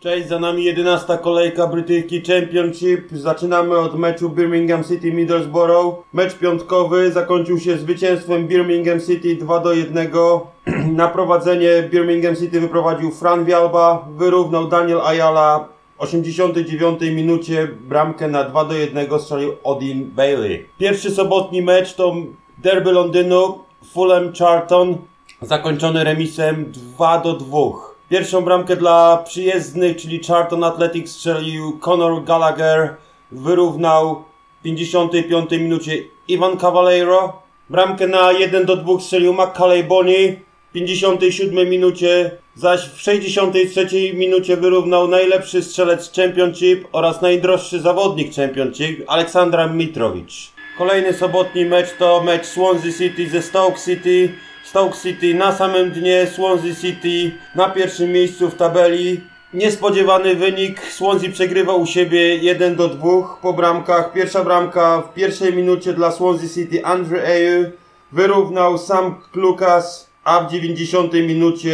Cześć, za nami 11 kolejka brytyjski Championship. Zaczynamy od meczu Birmingham City Middlesbrough. Mecz piątkowy zakończył się zwycięstwem Birmingham City 2 do 1. Na prowadzenie Birmingham City wyprowadził Fran Vialba, wyrównał Daniel Ayala. W 89 minucie bramkę na 2 do 1 strzelił Odin Bailey. Pierwszy sobotni mecz to derby Londynu Fulham Charlton zakończony remisem 2 do 2. Pierwszą bramkę dla przyjezdnych, czyli Charlton Athletic strzelił Conor Gallagher, wyrównał w 55 minucie Ivan Cavaleiro. Bramkę na 1 do 2 strzelił Macaulay Bonnie w 57 minucie, zaś w 63 minucie wyrównał najlepszy strzelec Championship oraz najdroższy zawodnik Championship Aleksandra Mitrowicz. Kolejny sobotni mecz to mecz Swansea City ze Stoke City. Stoke City na samym dnie, Swansea City na pierwszym miejscu w tabeli. Niespodziewany wynik, Swansea przegrywa u siebie 1 do 2 po bramkach. Pierwsza bramka w pierwszej minucie dla Swansea City Andre Ayew wyrównał sam Klukas, a w 90 minucie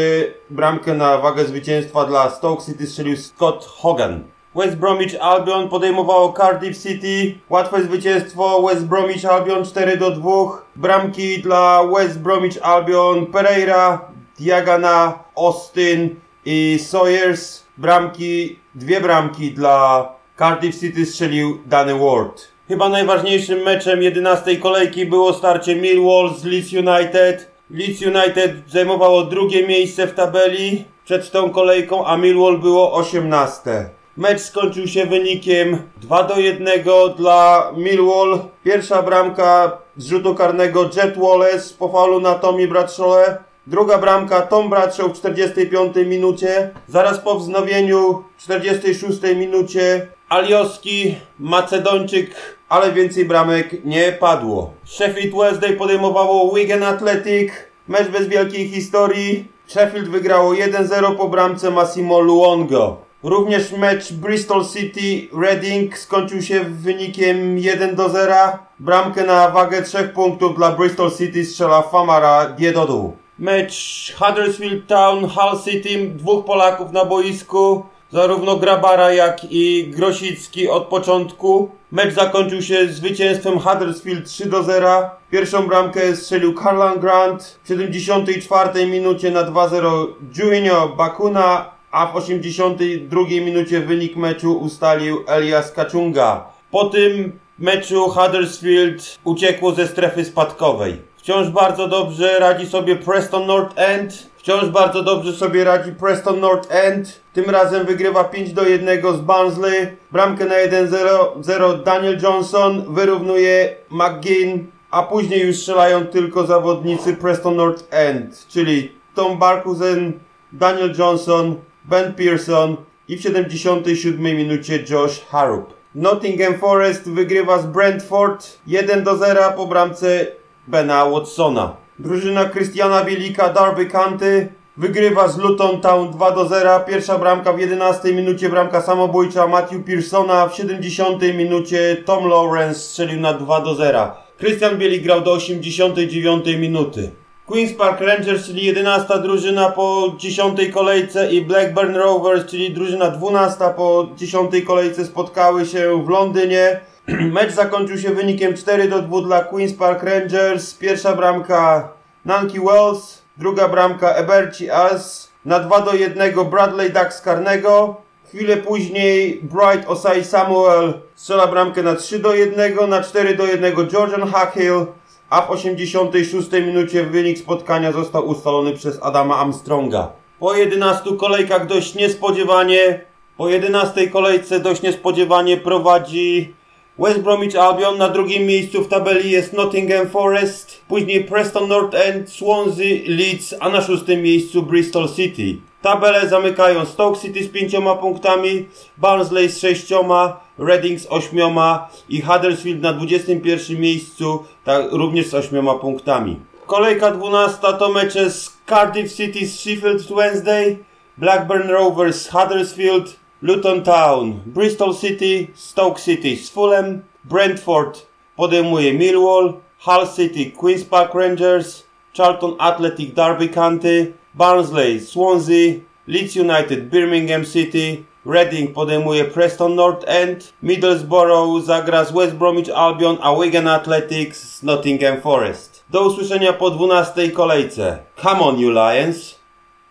bramkę na wagę zwycięstwa dla Stoke City strzelił Scott Hogan. West Bromwich Albion podejmowało Cardiff City. Łatwe zwycięstwo West Bromwich Albion 4 do 2. Bramki dla West Bromwich Albion Pereira, Diagana, Austin i Sawyers. Bramki, dwie bramki dla Cardiff City strzelił Danny Ward. Chyba najważniejszym meczem 11 kolejki było starcie Millwall z Leeds United. Leeds United zajmowało drugie miejsce w tabeli przed tą kolejką, a Millwall było 18. Mecz skończył się wynikiem 2 do 1 dla Millwall. Pierwsza bramka z rzutu karnego Jet Wallace po faulu na Tommy Bradshaw. Druga bramka Tom Bradshaw w 45 minucie. Zaraz po wznowieniu w 46 minucie Alioski, Macedończyk, ale więcej bramek nie padło. Sheffield Wednesday podejmowało Wigan Athletic. Mecz bez wielkiej historii. Sheffield wygrało 1-0 po bramce Massimo Luongo. Również mecz Bristol City Reading skończył się wynikiem 1 do 0. Bramkę na wagę 3 punktów dla Bristol City strzela Famara Diedodu. Mecz Huddersfield Town Hull City, dwóch Polaków na boisku. Zarówno Grabara, jak i Grosicki od początku. Mecz zakończył się zwycięstwem Huddersfield 3 do 0. Pierwszą bramkę strzelił Carlan Grant w 74 minucie na 2-0 Junior Bakuna, a w 82 minucie wynik meczu ustalił Elias Kaczunga. Po tym meczu Huddersfield uciekło ze strefy spadkowej. Wciąż bardzo dobrze radzi sobie Preston North End. Wciąż bardzo dobrze sobie radzi Preston North End. Tym razem wygrywa 5 do 1 z Barnsley. Bramkę na 1-0 Daniel Johnson wyrównuje McGinn, a później już strzelają tylko zawodnicy Preston North End, czyli Tom Barkusen, Daniel Johnson, Ben Pearson i w 77 minucie Josh Harrop. Nottingham Forest wygrywa z Brentford 1 do 0 po bramce Bena Watsona. Drużyna Christiana Bielika Darby County wygrywa z Luton Town 2 do 0. Pierwsza bramka w 11 minucie, bramka samobójcza Matthew Pearsona. W 70 minucie Tom Lawrence strzelił na 2 do 0. Christian Bielik grał do 89 minuty. Queen's Park Rangers, czyli 11 drużyna po 10 kolejce i Blackburn Rovers, czyli drużyna 12 po 10 kolejce spotkały się w Londynie. Mecz zakończył się wynikiem 4 do 2 dla Queen's Park Rangers. Pierwsza bramka Nanki Wells, druga bramka Eberci As. Na 2 do 1 Bradley Duck karnego. Chwilę później Bright Osai Samuel strzela bramkę na 3 do 1, na 4 do 1 Georgian Hackhill, a w 86 minucie wynik spotkania został ustalony przez Adama Armstronga. Po 11 kolejkach dość niespodziewanie, po 11 kolejce dość niespodziewanie prowadzi West Bromwich Albion, na drugim miejscu w tabeli jest Nottingham Forest, później Preston North End, Swansea, Leeds, a na szóstym miejscu Bristol City. Tabelę zamykają Stoke City z pięcioma punktami, Barnsley z sześcioma, Reading z ośmioma i Huddersfield na 21 miejscu, tak, również z ośmioma punktami. Kolejka 12 to mecze z Cardiff City z Sheffield Wednesday, Blackburn Rovers z Huddersfield, Luton Town, Bristol City, Stoke City z Fulham, Brentford podejmuje Millwall, Hull City, Queen's Park Rangers, Charlton Athletic Derby County, Barnsley, Swansea, Leeds United, Birmingham City, Reading podejmuje Preston North End, Middlesbrough zagra z West Bromwich Albion, a Wigan Athletics z Nottingham Forest. Do usłyszenia po 12 kolejce. Come on you Lions!